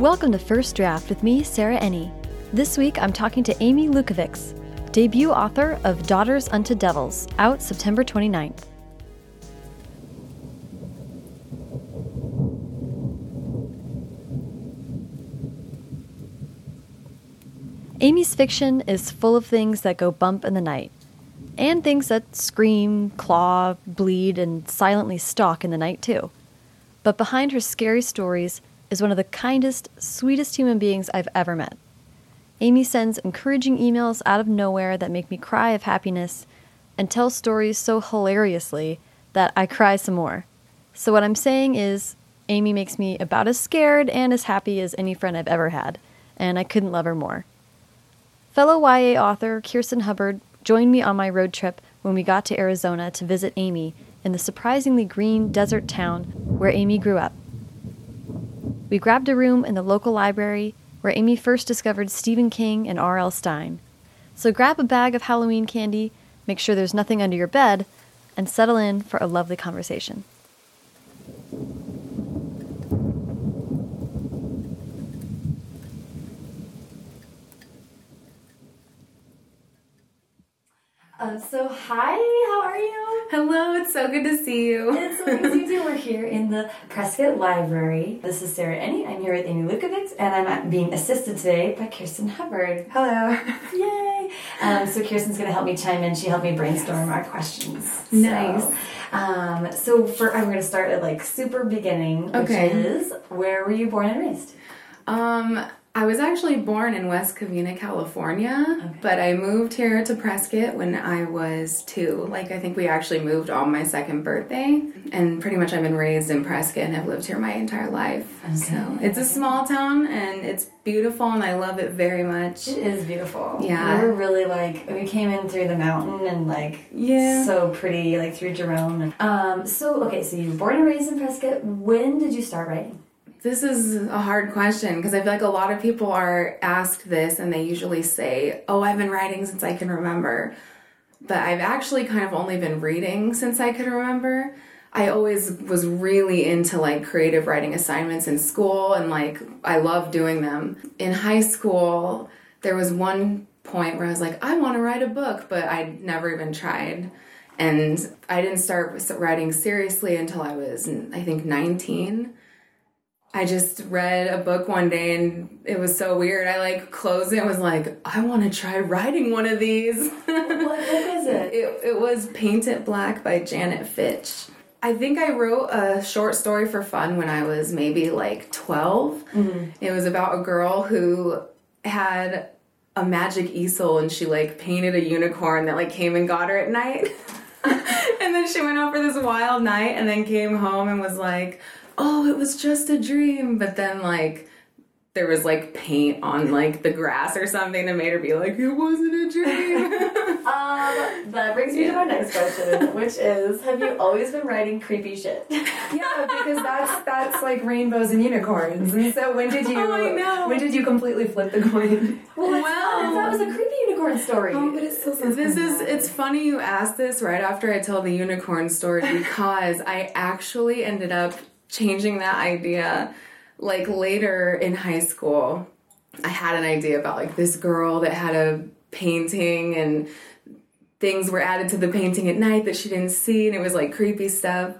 Welcome to First Draft with me, Sarah Enni. This week I'm talking to Amy Lukavics, debut author of Daughters Unto Devils, out September 29th. Amy's fiction is full of things that go bump in the night, and things that scream, claw, bleed, and silently stalk in the night, too. But behind her scary stories is one of the kindest, sweetest human beings I've ever met. Amy sends encouraging emails out of nowhere that make me cry of happiness and tells stories so hilariously that I cry some more. So, what I'm saying is, Amy makes me about as scared and as happy as any friend I've ever had, and I couldn't love her more. Fellow YA author Kirsten Hubbard joined me on my road trip when we got to Arizona to visit Amy in the surprisingly green desert town where Amy grew up. We grabbed a room in the local library where Amy first discovered Stephen King and R.L. Stine. So grab a bag of Halloween candy, make sure there's nothing under your bed, and settle in for a lovely conversation. Um, so hi, how are you? Hello, it's so good to see you. It's so good to see you. We're here in the Prescott Library. This is Sarah Enni. I'm here with Amy Lukavics, and I'm being assisted today by Kirsten Hubbard. Hello. Yay! Um, so Kirsten's going to help me chime in. She helped me brainstorm yes. our questions. Nice. So, um, so for I'm going to start at like super beginning, which okay. is where were you born and raised? Um, I was actually born in West Covina, California, okay. but I moved here to Prescott when I was two. Like, I think we actually moved on my second birthday. And pretty much I've been raised in Prescott and have lived here my entire life. Okay. So it's a small town and it's beautiful and I love it very much. It is beautiful. Yeah. We were really like, we came in through the mountain and like, yeah. so pretty, like through Jerome. Um, so, okay, so you were born and raised in Prescott. When did you start writing? This is a hard question because I feel like a lot of people are asked this and they usually say, Oh, I've been writing since I can remember. But I've actually kind of only been reading since I could remember. I always was really into like creative writing assignments in school and like I love doing them. In high school, there was one point where I was like, I want to write a book, but I never even tried. And I didn't start writing seriously until I was, I think, 19 I just read a book one day and it was so weird. I like closed it and was like, I want to try writing one of these. what book is it? it? It was Paint It Black by Janet Fitch. I think I wrote a short story for fun when I was maybe like 12. Mm-hmm. It was about a girl who had a magic easel and she like painted a unicorn that like came and got her at night. and then she went out for this wild night and then came home and was like, oh, it was just a dream. But then, like, there was like paint on like the grass or something that made her be like, it wasn't a dream. um, that brings me to my next question, which is, have you always been writing creepy shit? yeah, because that's that's like rainbows and unicorns. And so when did you? Oh, when did you completely flip the coin? Well, well that was a creepy unicorn story. Oh, but it's so. This is. It's funny you asked this right after I tell the unicorn story because I actually ended up changing that idea like later in high school i had an idea about like this girl that had a painting and things were added to the painting at night that she didn't see and it was like creepy stuff.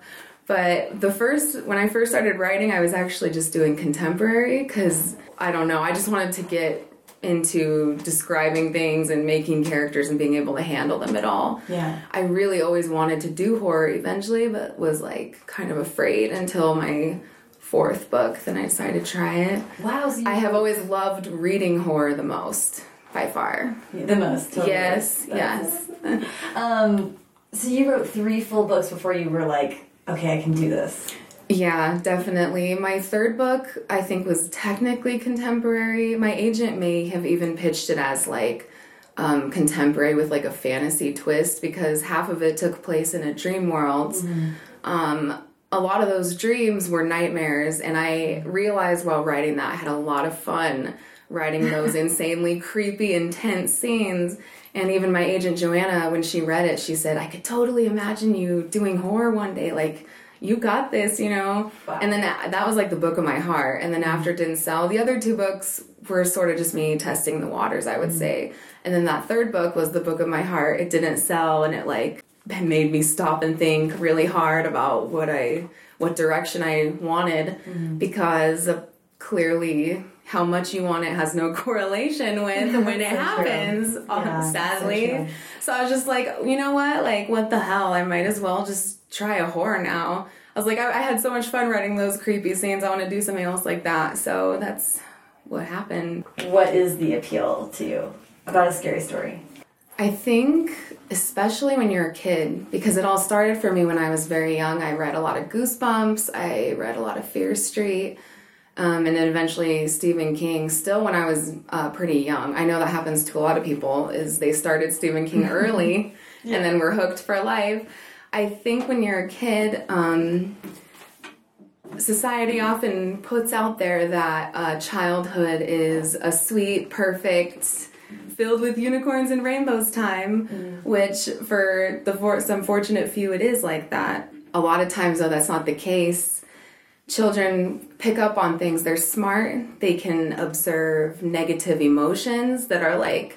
But the first when i first started writing i was actually just doing contemporary because i don't know i just wanted to get into describing things and making characters and being able to handle them at all. Yeah. I really always wanted to do horror eventually, but was like kind of afraid until my fourth book. Then I decided to try it. Wow. So I have always loved reading horror the most, by far. The most. Totally. Yes, That's yes. um, so you wrote three full books before you were like, okay, I can do this. Yeah, definitely. My third book, I think, was technically contemporary. My agent may have even pitched it as like um, contemporary with like a fantasy twist because half of it took place in a dream world. Mm -hmm. um, a lot of those dreams were nightmares. And I realized while writing that I had a lot of fun writing those insanely creepy, intense scenes. And even my agent Joanna, when she read it, she said, I could totally imagine you doing horror one day. Like, you got this, you know? Wow. And then that, that was like the book of my heart. And then mm-hmm. after it didn't sell, the other two books were sort of just me testing the waters, I would mm-hmm. say. And then that third book was the book of my heart. It didn't sell and it like made me stop and think really hard about what I what direction I wanted mm-hmm. because clearly how much you want it has no correlation with when it so happens Yeah, so sadly true. so I was just like, you know what? Like, what the hell? I might as well just try a horror now. I was like, I, I had so much fun writing those creepy scenes. I want to do something else like that. So that's what happened. What is the appeal to you about a scary story? I think, especially when you're a kid, because it all started for me when I was very young. I read a lot of Goosebumps, I read a lot of Fear Street, um, and then eventually Stephen King. Still, when I was uh, pretty young, I know that happens to a lot of people. Is they started Stephen King early, and then were hooked for life. I think when you're a kid, um, society often puts out there that uh, childhood is a sweet, perfect, filled with unicorns and rainbows time, which for the for some fortunate few, it is like that. A lot of times, though, that's not the case. Children pick up on things. They're smart. They can observe negative emotions that are like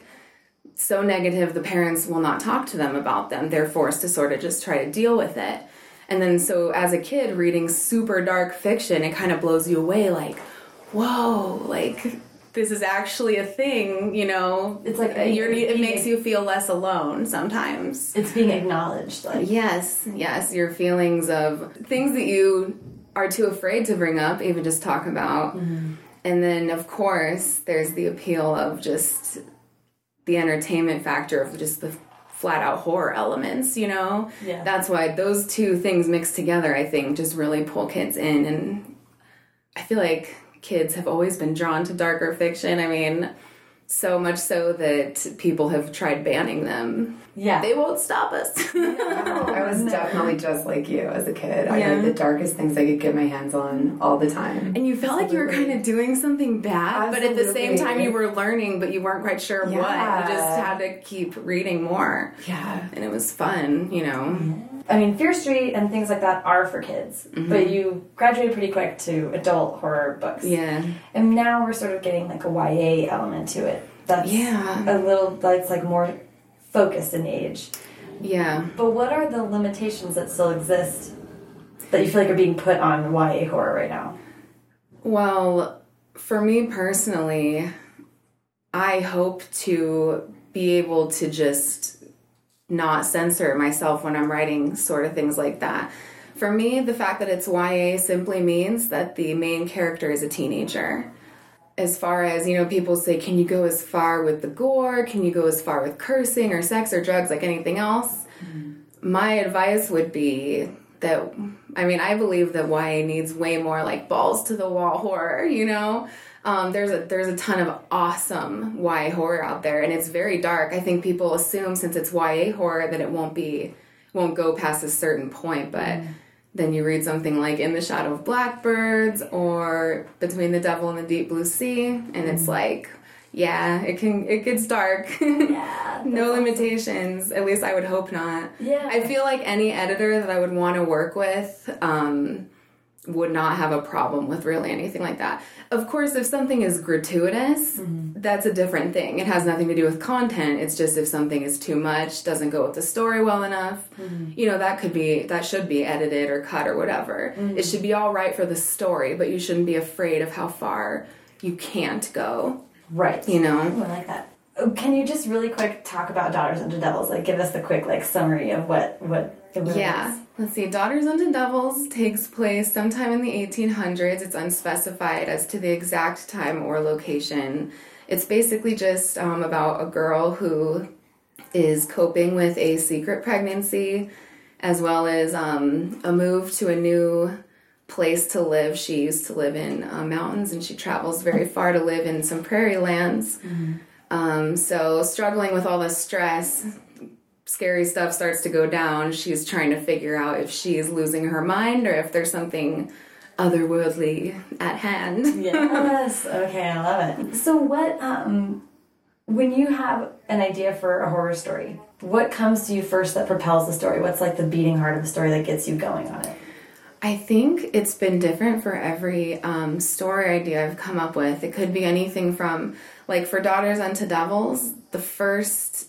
so negative the parents will not talk to them about them. They're forced to sort of just try to deal with it. And then so as a kid reading super dark fiction, it kind of blows you away like, whoa, like this is actually a thing, you know. It's like Uh, you're, it makes you feel less alone sometimes. It's being acknowledged. Like Yes, yes, your feelings of things that you are too afraid to bring up, even just talk about. Mm-hmm. And then, of course, there's the appeal of just the entertainment factor of just the flat out horror elements, you know? Yeah. That's why those two things mixed together, I think, just really pull kids in. And I feel like kids have always been drawn to darker fiction. I mean, so much so that people have tried banning them. yeah. They won't stop us. I was definitely just like you as a kid. I Yeah. read the darkest things I could get my hands on all the time. And you felt like you were kind of doing something bad, but at the same time you were learning, but you weren't quite sure what. You just had to keep reading more. Yeah. And it was fun, you know. I mean, Fear Street and things like that are for kids, mm-hmm. but you graduated pretty quick to adult horror books. Yeah. And now we're sort of getting like a YA element to it. That's Yeah. a little that's like more focused in age. Yeah. But what are the limitations that still exist that you feel like are being put on YA horror right now? Well, for me personally, I hope to be able to just not censor myself when I'm writing sort of things like that. For me, the fact that it's YA simply means that the main character is a teenager. As far as, you know, people say, can you go as far with the gore? Can you go as far with cursing or sex or drugs like anything else? Mm-hmm. My advice would be that I mean, I believe that YA needs way more like balls to the wall horror, you know? Um, there's a there's a ton of awesome YA horror out there and it's very dark. I think people assume since it's YA horror that it won't be won't go past a certain point, but then you read something like In the Shadow of Blackbirds or Between the Devil and the Deep Blue Sea and it's like yeah, it can it gets dark. Yeah. no limitations. At least I would hope not. Yeah. I feel like any editor that I would want to work with um, would not have a problem with really anything like that. Of course, if something is gratuitous, mm-hmm. that's a different thing. It has nothing to do with content. It's just if something is too much, doesn't go with the story well enough, mm-hmm. you know, that could be, that should be edited or cut or whatever. Mm-hmm. It should be all right for the story, but you shouldn't be afraid of how far you can't go, Right. you know? Ooh, I like that. Can you just really quick talk about Daughters Unto Devils? Like, give us the quick like summary of what what it really Yeah. is. Let's see. Daughters Unto Devils takes place sometime in the 1800s. It's unspecified as to the exact time or location. It's basically just um, about a girl who is coping with a secret pregnancy as well as um, a move to a new place to live. She used to live in uh, mountains and she travels very far to live in some prairie lands. Um, so, struggling with all the stress, scary stuff starts to go down, she's trying to figure out if she's losing her mind or if there's something otherworldly at hand. Yes. okay, I love it. So what um when you have an idea for a horror story, what comes to you first that propels the story? What's like the beating heart of the story that gets you going on it? I think it's been different for every um, story idea I've come up with. It could be anything from, like, for Daughters Unto Devils, the first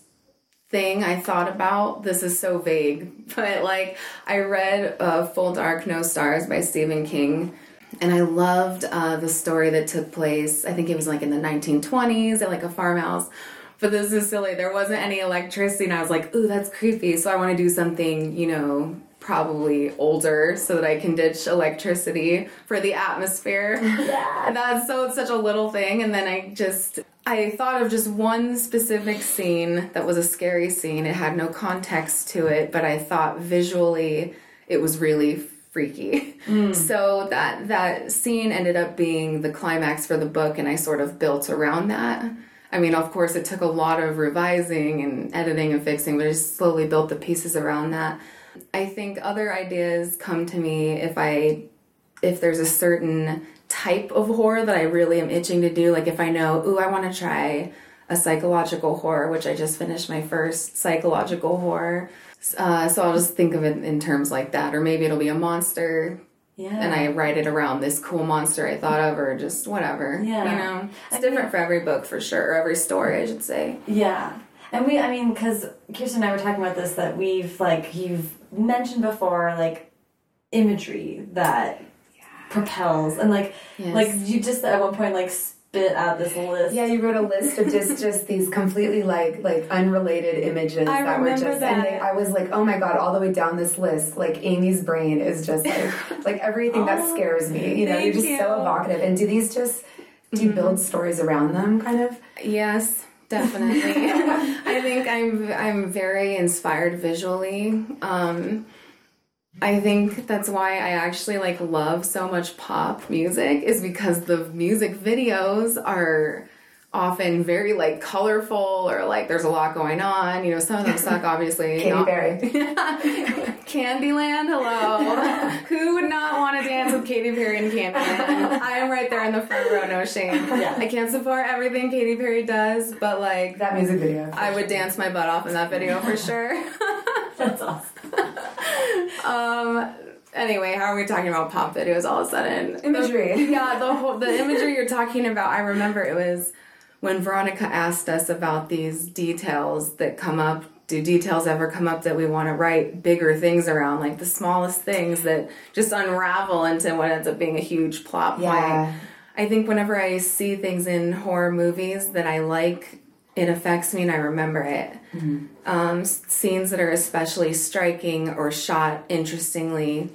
thing I thought about, this is so vague, but like, I read uh, Full Dark, No Stars by Stephen King. And I loved uh, the story that took place, I think it was like in the 1920s at like a farmhouse. But this is silly. There wasn't any electricity, and I was like, ooh, that's creepy. So I want to do something, you know, probably older so that I can ditch electricity for the atmosphere. Yeah. That's so it's such a little thing and then I just I thought of just one specific scene that was a scary scene. It had no context to it, but I thought visually it was really freaky. Mm. So that that scene ended up being the climax for the book and I sort of built around that. I mean, of course, it took a lot of revising and editing and fixing, but I just slowly built the pieces around that. I think other ideas come to me if I if there's a certain type of horror that I really am itching to do. Like if I know, ooh, I want to try a psychological horror, which I just finished my first psychological horror. Uh, so I'll just think of it in terms like that, or maybe it'll be a monster. Yeah. And I write it around this cool monster I thought of, or just whatever. Yeah. You know, it's I different mean, for every book for sure, or every story, I should say. Yeah. And we, I mean, because Kirsten and I were talking about this, that we've, like, you've mentioned before, like, imagery that yeah. propels. And, like, yes. like you just at one point, like, spit out this list. Yeah, you wrote a list of just just these completely like like unrelated images I that were just that. and they, I was like, "Oh my god, all the way down this list, like Amy's brain is just like like everything oh, that scares me. You know, you're just you. so evocative. And do these just do you mm -hmm. build stories around them kind of? Yes definitely. I think I'm I'm very inspired visually. Um, I think that's why I actually like love so much pop music is because the music videos are often very like colorful or like there's a lot going on. You know, some of them suck, obviously. Katy Perry. Candyland, hello. Who would not want to dance with Katy Perry and Candyland? I am right there in the front row, no shame. Yeah. I can't support everything Katy Perry does, but like that music video. I would dance my butt off in that video for sure. That's awesome. um anyway, how are we talking about pop videos all of a sudden? Imagery. The, yeah, the whole the imagery you're talking about. I remember it was when Veronica asked us about these details that come up, do details ever come up that we want to write bigger things around, like the smallest things that just unravel into what ends up being a huge plot point? Yeah. I think whenever I see things in horror movies that I like, it affects me and I remember it. Mm -hmm. um, scenes that are especially striking or shot interestingly.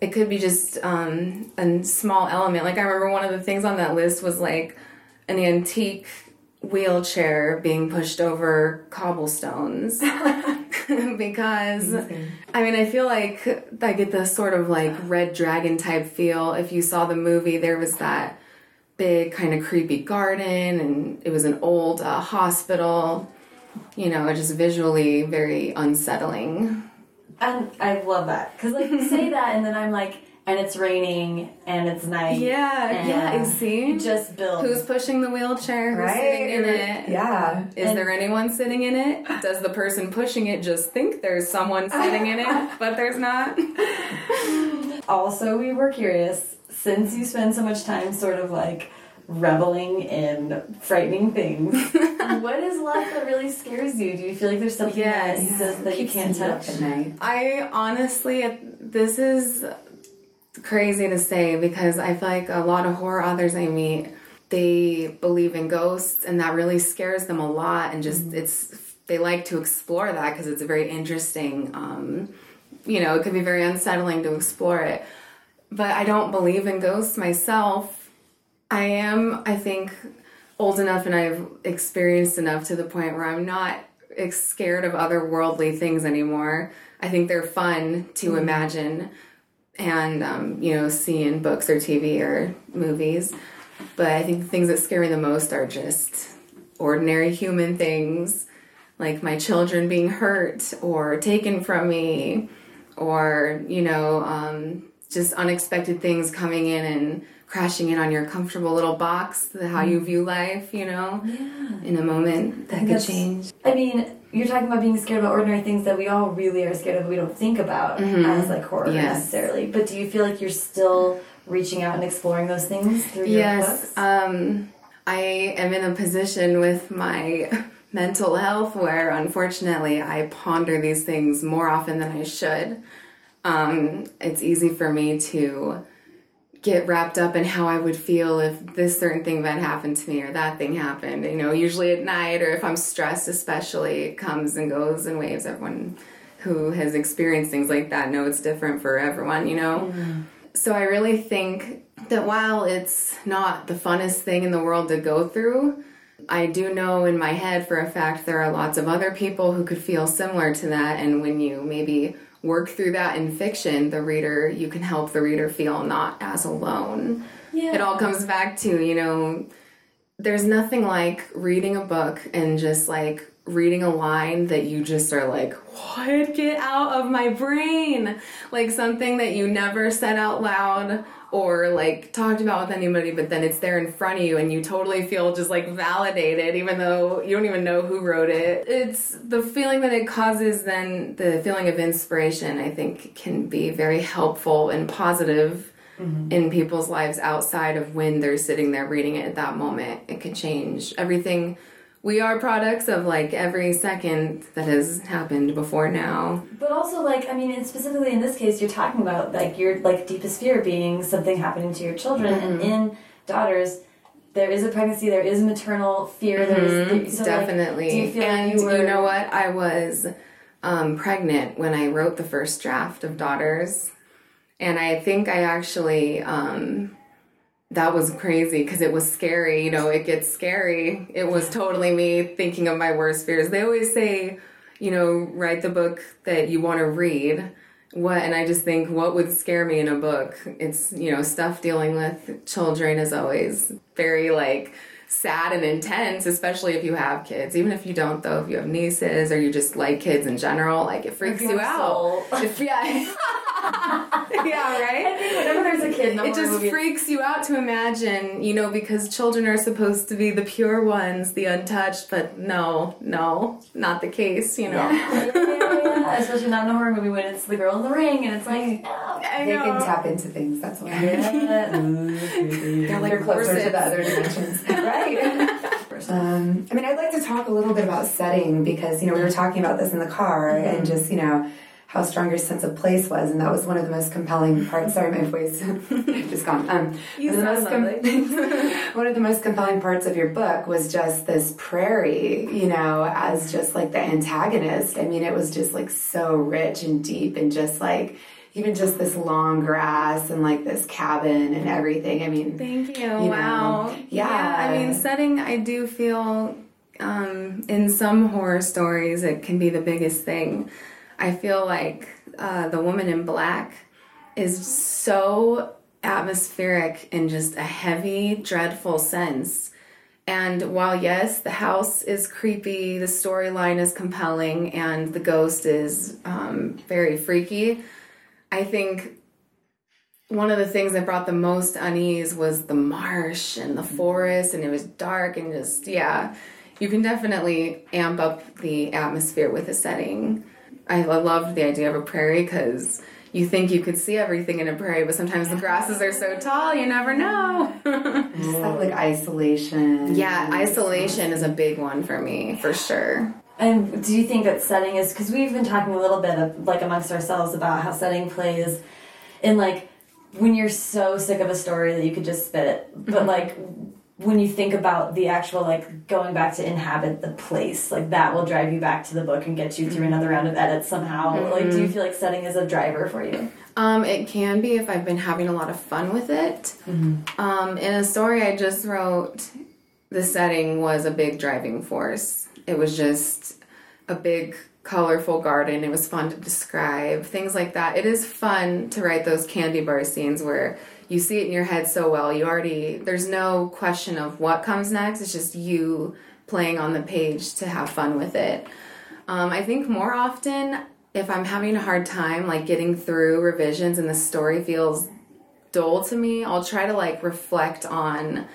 It could be just um, a small element. Like I remember one of the things on that list was like an antique wheelchair being pushed over cobblestones. Because I mean I feel like I get the sort of like red dragon type feel. If you saw the movie there was that big kind of creepy garden and it was an old uh, hospital. You know just visually very unsettling. And I love that. Because like you say that and then I'm like and it's raining and it's night. Yeah, yeah. you See, just build. Who's pushing the wheelchair? Who's right? sitting in it? Yeah. Is and there anyone sitting in it? Does the person pushing it just think there's someone sitting in it, but there's not? also, we were curious since you spend so much time sort of like reveling in frightening things. what is left that really scares you? Do you feel like there's something yes. that, that you can't touch? At night? I honestly, this is crazy to say because I feel like a lot of horror authors I meet, they believe in ghosts and that really scares them a lot and just mm -hmm. it's they like to explore that because it's a very interesting um, you know, it can be very unsettling to explore it. But I don't believe in ghosts myself. I am, I think, old enough and I've experienced enough to the point where I'm not scared of otherworldly things anymore. I think they're fun to mm -hmm. imagine and um, you know see in books or TV or movies. But I think the things that scare me the most are just ordinary human things. like my children being hurt or taken from me, or, you know, um, just unexpected things coming in and crashing in on your comfortable little box, how you view life, you know, Yeah. in a moment that could change. I mean, you're talking about being scared about ordinary things that we all really are scared of, we don't think about as like horror. Yes. necessarily. But do you feel like you're still reaching out and exploring those things through your Yes, books? um, I am in a position with my mental health where unfortunately I ponder these things more often than I should. Um, it's easy for me to get wrapped up in how I would feel if this certain thing event happened to me or that thing happened. You know, usually at night or if I'm stressed, especially, it comes and goes in waves. Everyone who has experienced things like that know it's different for everyone, you know? So I really think that while it's not the funnest thing in the world to go through, I do know in my head for a fact there are lots of other people who could feel similar to that. And when you maybe work through that in fiction, the reader, you can help the reader feel not as alone. Yeah. It all comes back to, you know, there's nothing like reading a book and just like reading a line that you just are like, what? Get out of my brain. Like something that you never said out loud or like talked about with anybody, but then it's there in front of you and you totally feel just like validated, even though you don't even know who wrote it. It's the feeling that it causes, then the feeling of inspiration, I think, can be very helpful and positive mm-hmm. in people's lives outside of when they're sitting there reading it at that moment. It could change everything. We are products of like every second that has happened before now. But also, like, I mean, and specifically in this case, you're talking about like your like deepest fear being something happening to your children, and Mm-hmm. in daughters, there is a pregnancy, there is maternal fear. There's there, so, like, Mm-hmm. Definitely. do you and like you were? know what? I was um, pregnant when I wrote the first draft of Daughters. And I think I actually, um, that was crazy because it was scary. You know, it gets scary. It was totally me thinking of my worst fears. They always say, you know, write the book that you want to read. What, and I just think, what would scare me in a book? It's, you know, stuff dealing with children is always very like, sad and intense, especially if you have kids. Even if you don't, though, if you have nieces or you just like kids in general, like it freaks you out. If, yeah, yeah, right. I think whenever there's a kid in a It just movie, freaks you out to imagine, you know, because children are supposed to be the pure ones, the untouched, but no, no, not the case, you know. yeah, yeah, yeah, yeah. especially not in a horror movie when it's the girl in the ring and it's like, oh. I They know. can tap into things. That's why. Yeah. They're like You're closer to corsets. the other dimensions, right? Um, I mean, I'd like to talk a little bit about setting because you know we were talking about this in the car Mm-hmm. and just you know how strong your sense of place was, and that was one of the most compelling parts. Sorry, my voice just gone. Um, You one, of the sound most one of the most compelling parts of your book was just this prairie, you know, as just like the antagonist. I mean, it was just like so rich and deep, and just like even just this long grass and like this cabin and everything. I mean, Thank you. know, wow. yeah. I mean, setting, I do feel um, in some horror stories, it can be the biggest thing. I feel like uh, The Woman in Black is so atmospheric in just a heavy, dreadful sense. And while, yes, the house is creepy, the storyline is compelling, and the ghost is um, very freaky, I think one of the things that brought the most unease was the marsh and the forest, and it was dark and just, yeah. You can definitely amp up the atmosphere with a setting. I lo- loved the idea of a prairie because you think you could see everything in a prairie, but sometimes the grasses are so tall, you never know. just that like isolation. yeah, isolation is a big one for me, for sure. And do you think that setting is because we've been talking a little bit of like amongst ourselves about how setting plays in like when you're so sick of a story that you could just spit it, but mm-hmm. like when you think about the actual like going back to inhabit the place, like that will drive you back to the book and get you through another round of edits somehow. Like, do you feel like setting is a driver for you? Um, it can be if I've been having a lot of fun with it. Um, in a story I just wrote, the setting was a big driving force. It was just a big, colorful garden. It was fun to describe, things like that. It is fun to write those candy bar scenes where you see it in your head so well. You already, there's no question of what comes next. It's just you playing on the page to have fun with it. Um, I think more often, if I'm having a hard time like getting through revisions and the story feels dull to me, I'll try to like reflect on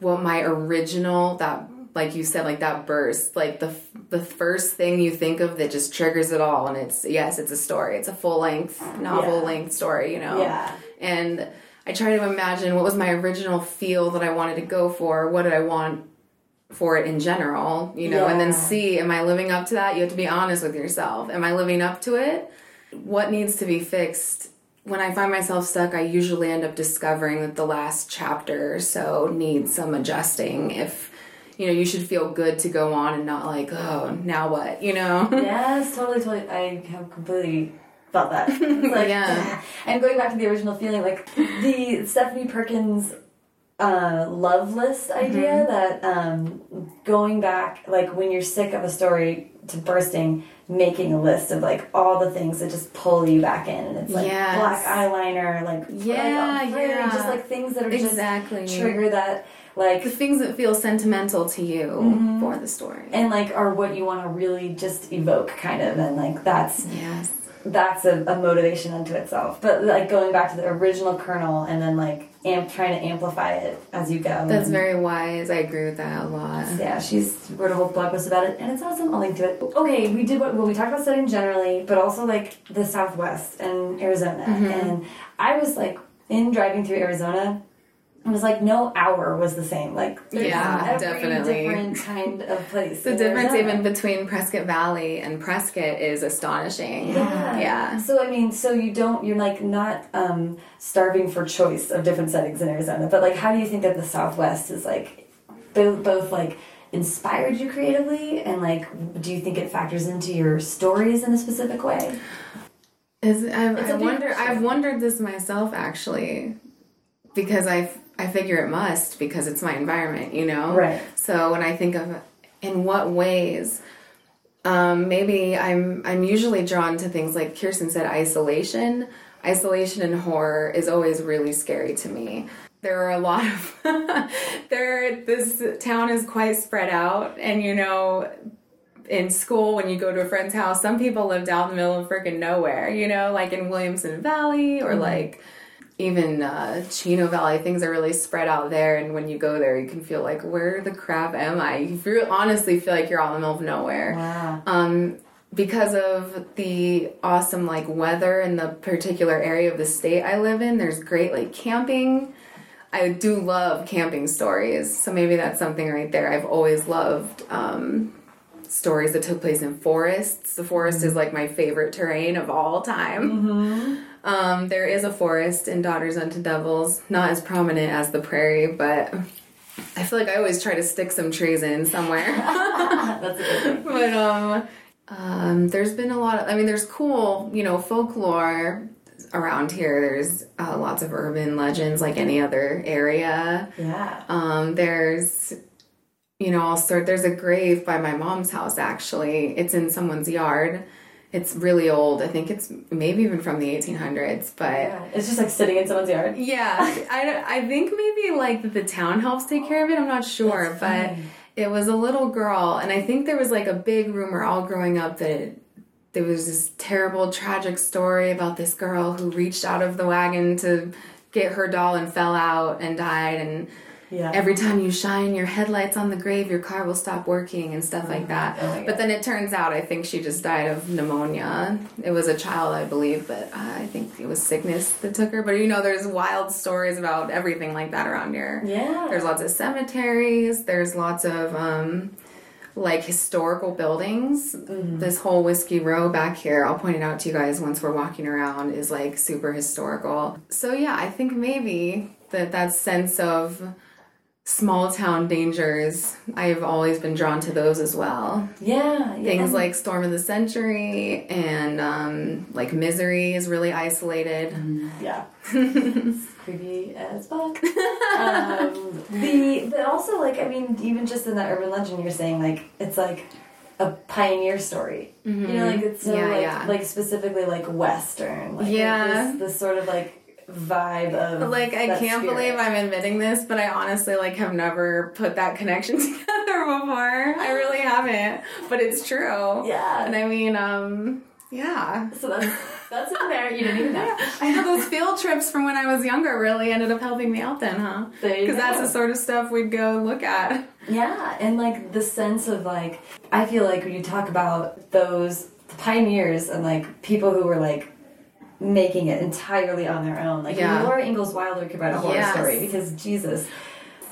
what my original that like you said like that burst like the the first thing you think of that just triggers it all and it's yes it's a story it's a full length novel Yeah. length story you know Yeah. and I try to imagine what was my original feel that I wanted to go for what did I want for it in general you know and then see am I living up to that you have to be honest with yourself am I living up to it what needs to be fixed when I find myself stuck, I usually end up discovering that the last chapter or so needs some adjusting. If you know, you should feel good to go on and not like, oh, now what? You know? Yes, totally, totally. I have completely felt that. Like, Yeah. And going back to the original feeling, like the Stephanie Perkins uh, love list idea Mm-hmm. that um, going back, like when you're sick of a story to bursting, making a list of like all the things that just pull you back in. And it's like Yes. black eyeliner, like Yeah, very- yeah. just like things that are Exactly. just trigger that like the things that feel sentimental to you Mm-hmm. for the story. and like are what you want to really just evoke kind of and like that's yes. That's a, a motivation unto itself but like going back to the original kernel and then like amp trying to amplify it as you go That's very wise. I agree with that a lot. yeah she's wrote a whole blog post about it and it's awesome i'll link to it okay we did what well we talked about studying generally but also like the southwest and arizona Mm-hmm. and i was like in driving through arizona it was like no hour was the same like Yeah, definitely. different kind of place The difference even between Prescott Valley and Prescott is astonishing. Yeah. Yeah. So I mean, so you don't you're like not um starving for choice of different settings in Arizona, but like how do you think that the Southwest is like both both like inspired you creatively and like do you think it factors into your stories in a specific way? Is I've, I wonder. I've wondered this myself actually, because I I figure it must because it's my environment, you know. Right. So when I think of in what ways, um, maybe I'm I'm usually drawn to things like Kirsten said, isolation. Isolation and horror is always really scary to me. There are a lot of there. This town is quite spread out, and you know, in school when you go to a friend's house, some people lived out in the middle of freaking nowhere, you know, like in Williamson Valley or like even uh, Chino Valley. Things are really spread out there, and when you go there, you can feel like, where the crap am I? You feel, honestly feel like you're out in the middle of nowhere. Wow. Um, because of the awesome like weather in the particular area of the state I live in, there's great like camping. I do love camping stories, so maybe that's something right there. I've always loved um, stories that took place in forests. The forest is like my favorite terrain of all time. Um, there is a forest in Daughters Unto Devils, not as prominent as the prairie, but I feel like I always try to stick some trees in somewhere. That's a good thing. but um, um, there's been a lot of. I mean, there's cool, you know, folklore around here. There's uh, lots of urban legends, like any other area. Yeah. Um, there's, you know, also there's a grave by my mom's house. Actually, it's in someone's yard. It's really old. I think it's maybe even from the 1800s, but. Yeah. It's just like sitting in someone's yard. Yeah, I, I think maybe like the town helps take care of it. I'm not sure, but it was a little girl, and I think there was like a big rumor all growing up that there was this terrible, tragic story about this girl who reached out of the wagon to get her doll and fell out and died, and Yeah. every time you shine your headlights on the grave, your car will stop working and stuff like that. Oh but then it turns out, I think she just died of pneumonia. It was a child, I believe, but uh, I think it was sickness that took her. But you know, there's wild stories about everything like that around here. Yeah. There's lots of cemeteries. There's lots of um, like historical buildings. Mm-hmm. This whole Whiskey Row back here, I'll point it out to you guys once we're walking around, is like super historical. So yeah, I think maybe that that sense of small town dangers, I've always been drawn to those as well. yeah. yeah. Things like Storm of the Century and um, like Misery is really isolated. Yeah. Creepy as fuck. um, the but also like I mean even just in that urban legend you're saying like it's like a pioneer story. You know like it's so Yeah, like yeah. like specifically like western. Like, Yeah. This, this sort of like vibe of Like I can't spirit. believe I'm admitting this, but I honestly like have never put that connection together before. I really haven't, but it's true. Yeah. And I mean, um, yeah. So that's that's in there. You didn't even know. I know those field trips from when I was younger really ended up helping me out then, huh? Because that's the sort of stuff we'd go look at. Yeah, and like the sense of like, I feel like when you talk about those pioneers and like people who were like making it entirely on their own, like Yeah. Laura Ingalls Wilder could write a horror Yes. story because Jesus.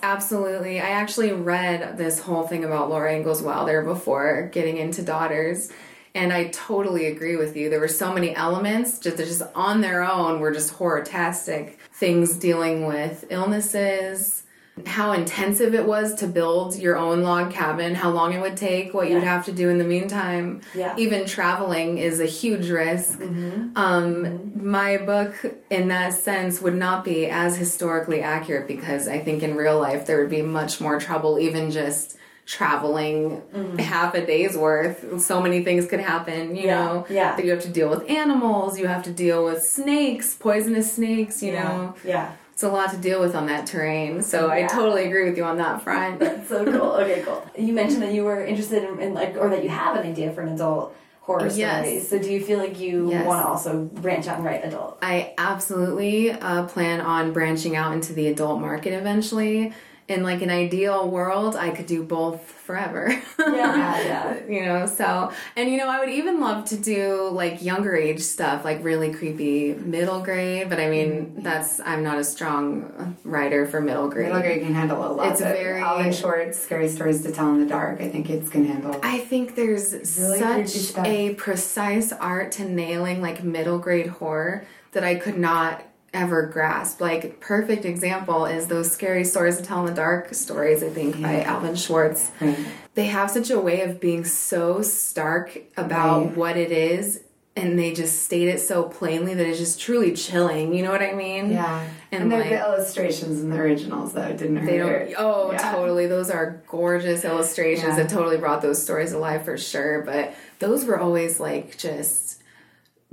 Absolutely. I actually read this whole thing about Laura Ingalls Wilder before getting into Daughters. And I totally agree with you. There were so many elements just just on their own were just horror-tastic things dealing with illnesses, how intensive it was to build your own log cabin, how long it would take, what you'd have to do in the meantime. Yeah. Even traveling is a huge risk. Mm-hmm. Um, mm-hmm. my book, in that sense, would not be as historically accurate because I think in real life there would be much more trouble, even just traveling mm-hmm. half a day's worth. So many things could happen, you Yeah, know. yeah. That you have to deal with animals, you have to deal with snakes, poisonous snakes, you know. Yeah. It's a lot to deal with on that terrain. So I totally agree with you on that front. That's So cool. Okay, cool. You mentioned that you were interested in, in like, or that you have an idea for an adult horror Yes. story. So do you feel like you Yes. want to also branch out and write adult? I absolutely uh, plan on branching out into the adult market eventually. In like an ideal world, I could do both forever. Yeah, yeah. you know, so and you know, I would even love to do like younger age stuff, like really creepy middle grade. But I mean, mm-hmm. that's I'm not a strong writer for middle grade. Middle grade can handle a lot. It's but very- Alvin Schwartz's scary stories to tell in the dark. I think it's can handle. I think there's Really such a precise art to nailing like middle grade horror that I could not ever grasp. Like perfect example is those scary stories to tell in the dark stories, I think, by mm-hmm. Alvin Schwartz. Right. They have such a way of being so stark about Right. what it is and they just state it so plainly that it's just truly chilling. You know what I mean? Yeah, And, and, the, like- the illustrations in the originals though didn't They hurt. don't. Oh, Yeah. totally. Those are gorgeous illustrations Yeah. that totally brought those stories alive for sure. But those were always like just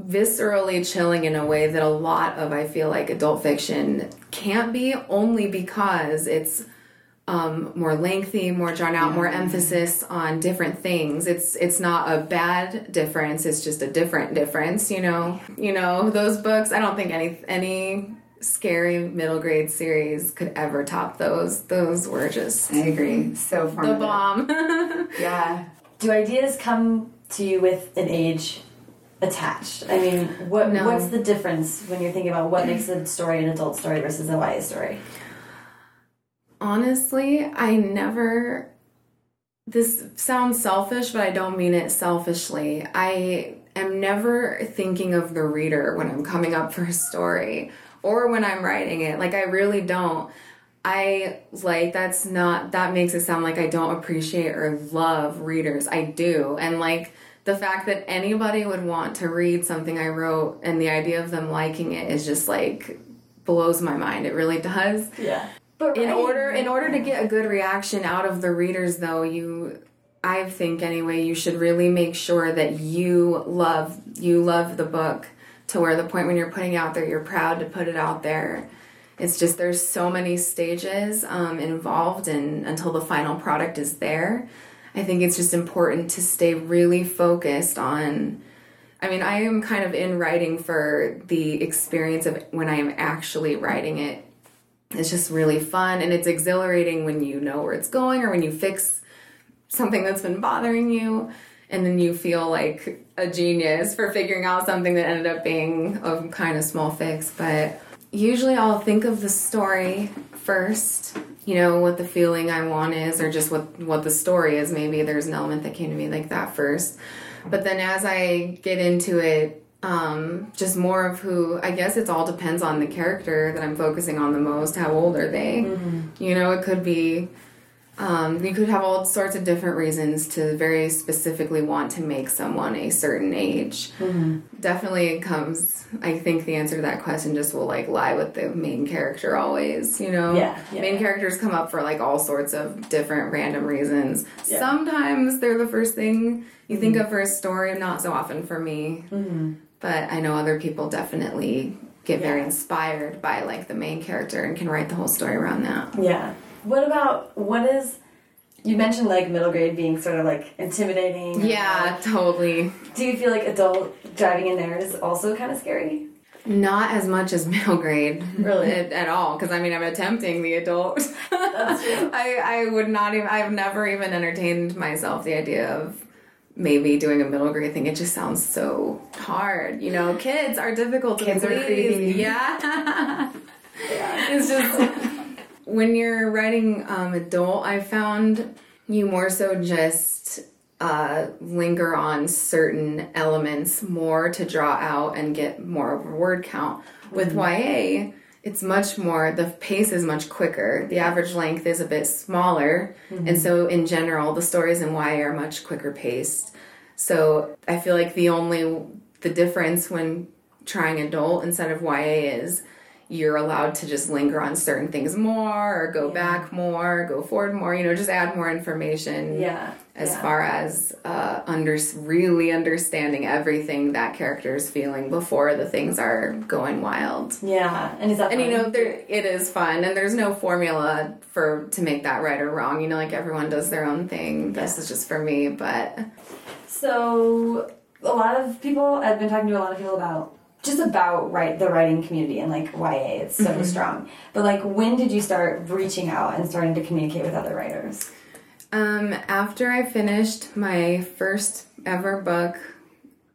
viscerally chilling in a way that a lot of I feel like adult fiction can't be, only because it's um, more lengthy, more drawn out, more emphasis on different things. It's it's not a bad difference. It's just a different difference. You know. You know those books. I don't think any any scary middle grade series could ever top those. Those were just I agree. So the bomb. Yeah. Do ideas come to you with an age attached? I mean, what No. what's the difference when you're thinking about what makes a story an adult story versus a YA story? Honestly, I never. This sounds selfish, but I don't mean it selfishly. I am never thinking of the reader when I'm coming up for a story or when I'm writing it. Like, I really don't. I like that's not that makes it sound like I don't appreciate or love readers. I do. And like the fact that anybody would want to read something I wrote and the idea of them liking it is just like blows my mind. It really does Yeah. But in right- order in order to get a good reaction out of the readers though you i think anyway you should really make sure that you love you love the book to where the point when you're putting it out there you're proud to put it out there it's just there's so many stages um, involved and until the final product is there i think it's just important to stay really focused on I mean, I am kind of in writing for the experience of when I am actually writing it. It's just really fun and it's exhilarating when you know where it's going or when you fix something that's been bothering you and then you feel like a genius for figuring out something that ended up being a kind of small fix. But usually I'll think of the story first you know what the feeling I want is or just what what the story is maybe there's an element that came to me like that first but then as I get into it um, just more of who I guess it's all depends on the character that I'm focusing on the most. How old are they? You know, it could be. Um, you could have all sorts of different reasons to very specifically want to make someone a certain age. Mm-hmm. Definitely, it comes. I think the answer to that question just will like lie with the main character always. You know, Yeah, yeah. main characters come up for like all sorts of different random reasons. Yeah. Sometimes they're the first thing you think mm-hmm. of for a story. Not so often for me mm-hmm. but I know other people definitely get very inspired by like the main character and can write the whole story around that. Yeah. What about what is you mentioned like middle grade being sort of like intimidating. Yeah, totally. Do you feel like adult driving in there is also kind of scary? Not as much as middle grade, Really? at, at all. Because I mean, I'm attempting the adult. That's true. I I would not even. I've never even entertained myself the idea of maybe doing a middle grade thing. It just sounds so hard. You know, kids are difficult to Kids are creepy. Yeah. Yeah. it's just when you're writing um, adult, I found you more so just uh, linger on certain elements more to draw out and get more of a word count. With YA, it's much more, the pace is much quicker. The average length is a bit smaller. And so, in general, the stories in YA are much quicker paced. So, I feel like the only, the difference when trying adult instead of YA is you're allowed to just linger on certain things more or go back more, go forward more, you know, just add more information Yeah. as yeah. far as uh, under really understanding everything that character is feeling before the things are going wild. Yeah. And is that And you know, there it is fun, and there's no formula for to make that right or wrong. You know, like everyone does their own thing. This is just for me, but So a lot of people I've been talking to a lot of people about just about right the writing community and like YA it's so strong. But like when did you start reaching out and starting to communicate with other writers? Um, after I finished my first ever book,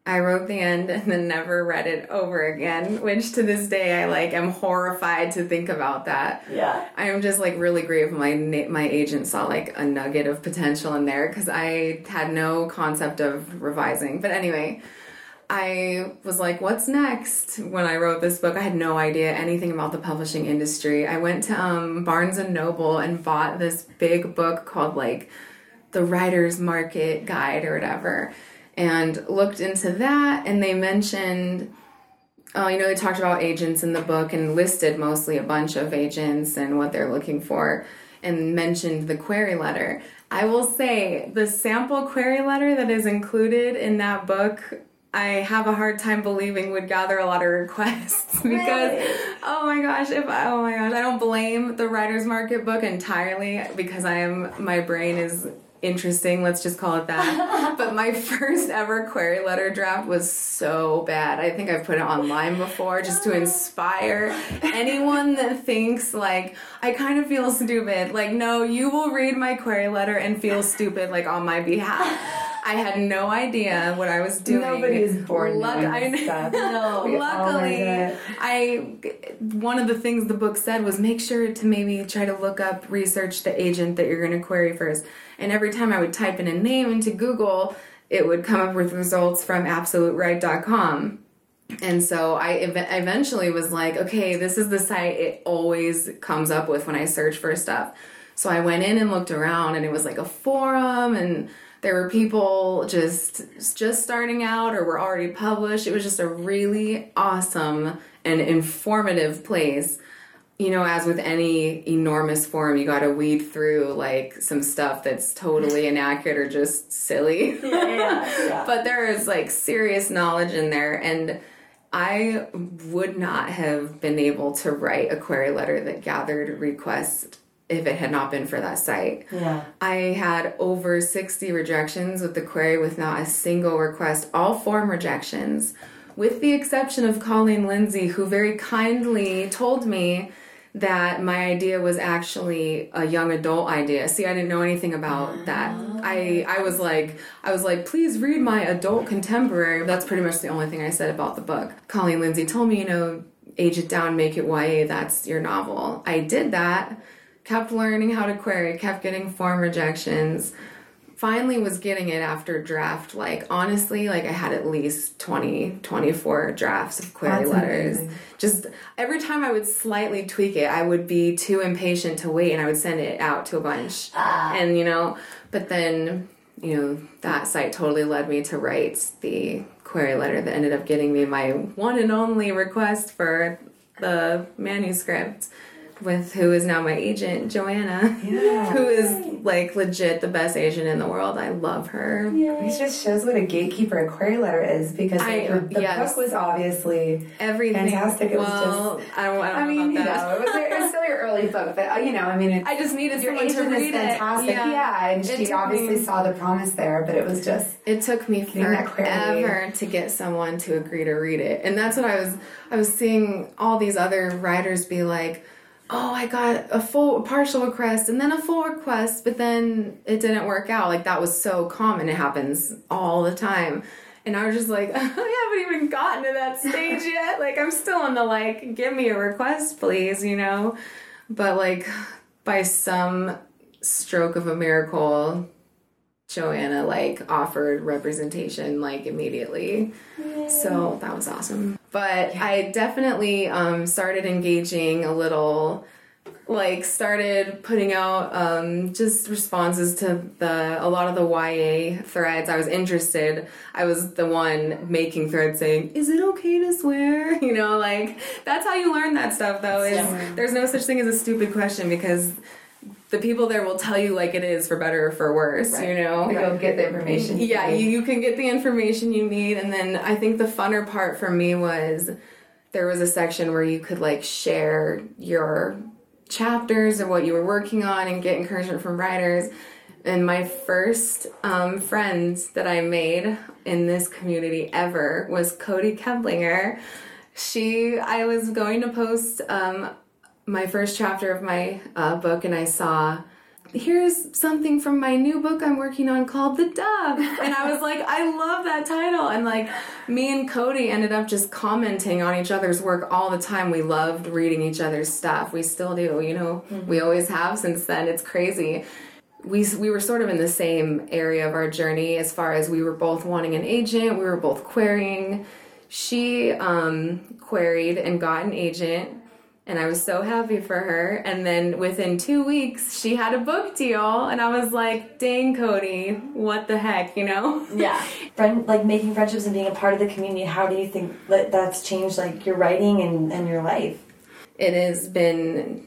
I wrote the end and then never read it over again, which to this day I like am horrified to think about that. Yeah. I am just like really grateful my my agent saw like a nugget of potential in there because I had no concept of revising. But anyway, I was like, what's next? When I wrote this book, I had no idea anything about the publishing industry. I went to um, Barnes and Noble and bought this big book called like the Writer's Market Guide or whatever, and looked into that. And they mentioned Oh, you know, they talked about agents in the book and listed mostly a bunch of agents and what they're looking for and mentioned the query letter. I will say the sample query letter that is included in that book, I have a hard time believing would gather a lot of requests because Really? oh my gosh, if I, oh my gosh, I don't blame the writer's market book entirely because I am my brain is interesting, let's just call it that. but my first ever query letter draft was so bad. I think I've put it online before just to inspire anyone that thinks like I kind of feel stupid. Like no, you will read my query letter and feel stupid like on my behalf. I had no idea what I was doing. Nobody is born Luck- I. No. We all learned Luckily, it. I one of the things the book said was make sure to maybe try to look up, research the agent that you're going to query first. And every time I would type in a name into Google, it would come up with results from absolutewrite.com. And so I ev- eventually was like, okay, this is the site it always comes up with when I search for stuff. So I went in and looked around and it was like a forum and there were people just just starting out or were already published. It was just a really awesome and informative place. You know, as with any enormous forum, you got to weed through like some stuff that's totally inaccurate or just silly. Yeah, yeah, yeah. but there is like serious knowledge in there and I would not have been able to write a query letter that gathered requests if it had not been for that site. Yeah. I had over 60 rejections with the query with not a single request, all form rejections, with the exception of Colleen Lindsay, who very kindly told me that my idea was actually a young adult idea. See, I didn't know anything about that. I I was like I was like, "Please read my adult contemporary." That's pretty much the only thing I said about the book. Colleen Lindsay told me, you know, age it down, make it YA, that's your novel. I did that kept learning how to query, kept getting form rejections. Finally was getting it after draft. Like honestly, like I had at least 20, 24 drafts of query That's letters. amazing. Just every time I would slightly tweak it, I would be too impatient to wait and I would send it out to a bunch. Ah. And you know, but then, you know, that site totally led me to write the query letter that ended up getting me my one and only request for the manuscript. With who is now my agent, Joanna, Yeah. who is like legit the best agent in the world. I love her. It just shows what a gatekeeper a query letter is because I- the, the yes. book was obviously Everything. fantastic. It was just. I don't, I don't I mean, know you know, it was, it was still your early book, but uh, you know, I mean, it, I just needed your someone to agent is read fantastic. it. Yeah, and It she obviously me- saw the promise there, but it was just It took me Getting that query. forever to get someone to agree to read it. And that's what I was I was seeing all these other writers be like, "Oh, I got a full a partial request and then a full request, but then it didn't work out." Like that was so common. It happens all the time. And I was just like, I haven't even gotten to that stage yet. Like I'm still on the like, give me a request, please, you know. But like by some stroke of a miracle, Joanna like offered representation like immediately. So that was awesome. But I definitely um, started engaging a little like started putting out um, just responses to the a lot of the YA threads. I was interested. I was the one making threads saying, "Is it okay to swear?" You know, like that's how you learn that stuff. Though is Yeah. there's no such thing as a stupid question because the people there will tell you like it is for better or for worse. You know, to go get the information. yeah, you, you can get the information you need. And then I think the funner part for me was there was a section where you could like share your chapters and what you were working on and get encouragement from writers. And my first um, friends that I made in this community ever was Kody Keplinger. She, I was going to post um, my first chapter of my uh, book, and I saw here's something from my new book I'm working on called The DUFF. And I was like, I love that title. And like, me and Kody ended up just commenting on each other's work all the time. We loved reading each other's stuff. We still do, you know, we always have since then. It's crazy. We, we were sort of in the same area of our journey as far as we were both wanting an agent, we were both querying. She um, queried and got an agent and I was so happy for her. And then within two weeks, she had a book deal, and I was like, "Dang, Kody, what the heck?" You know? Yeah. Friend, like making friendships and being a part of the community. How do you think that that's changed like your writing and, and your life? It has been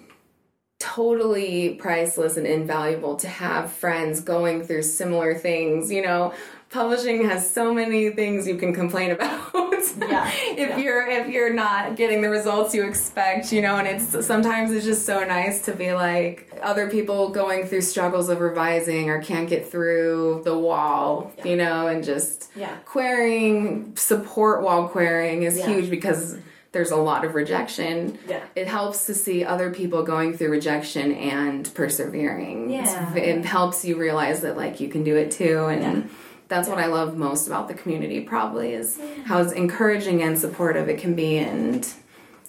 totally priceless and invaluable to have friends going through similar things. You know, publishing has so many things you can complain about. Yeah. if Yeah. you're if you're not getting the results you expect, you know, and it's sometimes it's just so nice to be like other people going through struggles of revising or can't get through the wall, you know, and just Yeah. querying support while querying is Yeah. huge because there's a lot of rejection. Yeah. It helps to see other people going through rejection and persevering. It's- Yeah. it helps you realize that like you can do it too and Yeah. That's what I love most about the community probably is how encouraging and supportive it can be and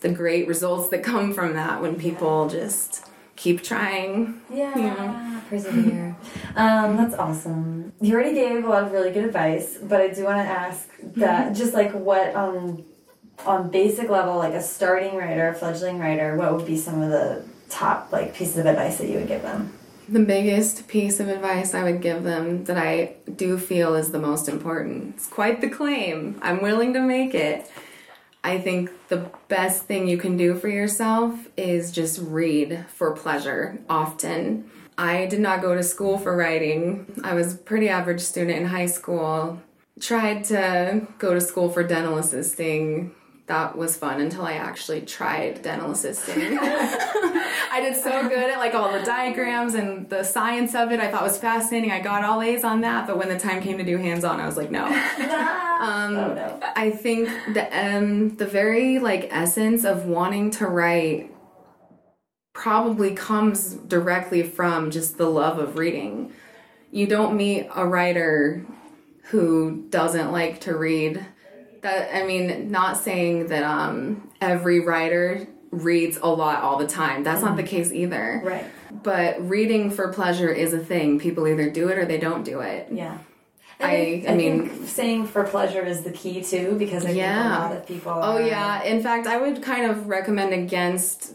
the great results that come from that when people just keep trying. Yeah. Yeah. Persevere. um, that's awesome. You already gave a lot of really good advice, but I do want to ask that just like what on on basic level, like a starting writer, a fledgling writer, what would be some of the top like pieces of advice that you would give them? The biggest piece of advice I would give them that I do feel is the most important. It's quite the claim. I'm willing to make it. I think the best thing you can do for yourself is just read for pleasure often. I did not go to school for writing. I was a pretty average student in high school. Tried to go to school for dental assisting. That was fun until I actually tried dental assisting. I did so good at like all the diagrams and the science of it. I thought was fascinating. I got all A's on that, but when the time came to do hands-on, I was like, no. Um, oh no. I think the um the very like essence of wanting to write probably comes directly from just the love of reading. You don't meet a writer who doesn't like to read. That I mean, not saying that um every writer reads a lot all the time. That's not the case either. Right. But reading for pleasure is a thing. People either do it or they don't do it. Yeah. And I- I mean- think saying for pleasure is the key too, because I think Yeah. a lot of people. Oh yeah. In fact, I would kind of recommend against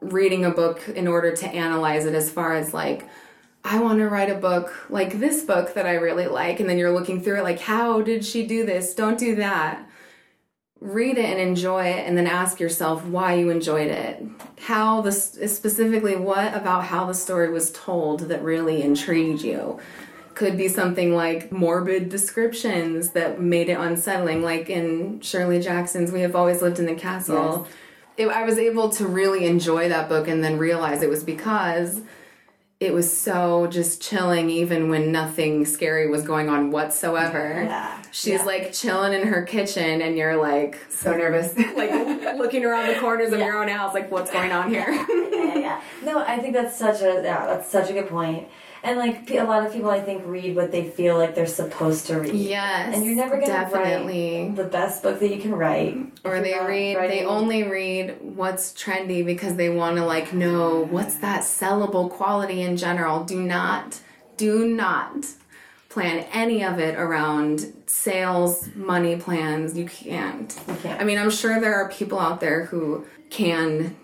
reading a book in order to analyze it as far as like I want to write a book like this book that I really like and then you're looking through it like how did she do this? Don't do that. read it and enjoy it and then ask yourself why you enjoyed it how this specifically what about how the story was told that really intrigued you could be something like morbid descriptions that made it unsettling like in shirley jackson's we have always lived in the castle yes. it, i was able to really enjoy that book and then realize it was because it was so just chilling even when nothing scary was going on whatsoever. Yeah. She's yeah. like chilling in her kitchen and you're like so nervous. like looking around the corners of yeah. your own house like what's going on here. yeah, yeah. No, I think that's such a yeah, that's such a good point. And like a lot of people, I think read what they feel like they're supposed to read. Yes, and you're never going to write the best book that you can write. Or they read, writing. they only read what's trendy because they want to like know what's that sellable quality in general. Do not, do not plan any of it around sales, money plans. You can't. You can't. I mean, I'm sure there are people out there who can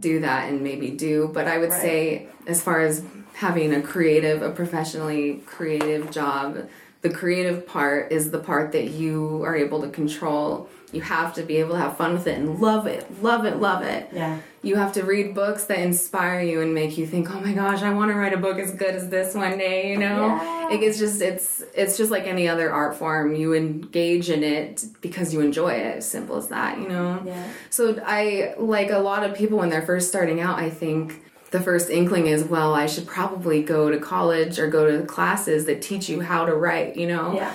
do that and maybe do, but I would right. say as far as having a creative, a professionally creative job, the creative part is the part that you are able to control. You have to be able to have fun with it and love it, love it, love it. Yeah. You have to read books that inspire you and make you think, "Oh my gosh, I want to write a book as good as this one day." You know, yeah. it's just it's it's just like any other art form. You engage in it because you enjoy it. As simple as that. You know. Yeah. So I like a lot of people when they're first starting out. I think the first inkling is, well, I should probably go to college or go to classes that teach you how to write, you know? Yeah.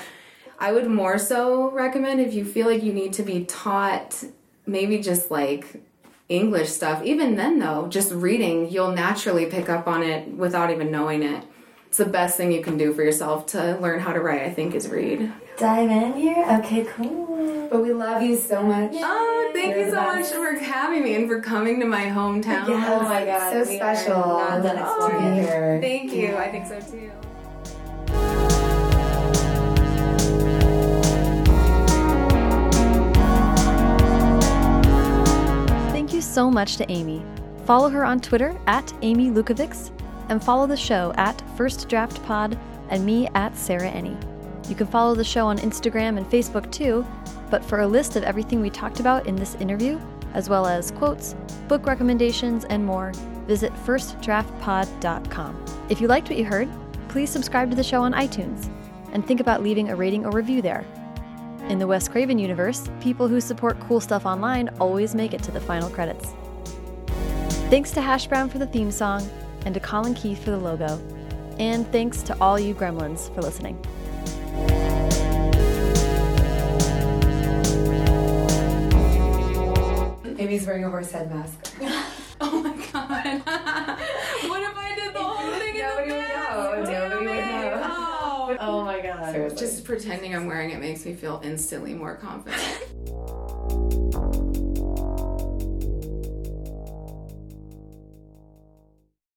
I would more so recommend if you feel like you need to be taught maybe just like English stuff. Even then, though, just reading, you'll naturally pick up on it without even knowing it. It's the best thing you can do for yourself to learn how to write, I think, is read. Dive in here? Okay, cool. But we love you so much. Oh, thank You're you so much for having me and for coming to my hometown. Yes. Oh my god. So special. Not done oh, here. Thank you. Yeah. I think so too. So much to Amy. Follow her on Twitter at Amy Lukavics and follow the show at First Draft Pod and me at Sarah Enni. You can follow the show on Instagram and Facebook too, but for a list of everything we talked about in this interview, as well as quotes, book recommendations, and more, visit firstdraftpod.com. If you liked what you heard, please subscribe to the show on iTunes and think about leaving a rating or review there. In the Wes Craven universe, people who support cool stuff online always make it to the final credits. Thanks to Hash Brown for the theme song, and to Colin Keith for the logo. And thanks to all you gremlins for listening. Maybe he's wearing a horse head mask. oh my god. what if god. Just pretending I'm wearing it makes me feel instantly more confident.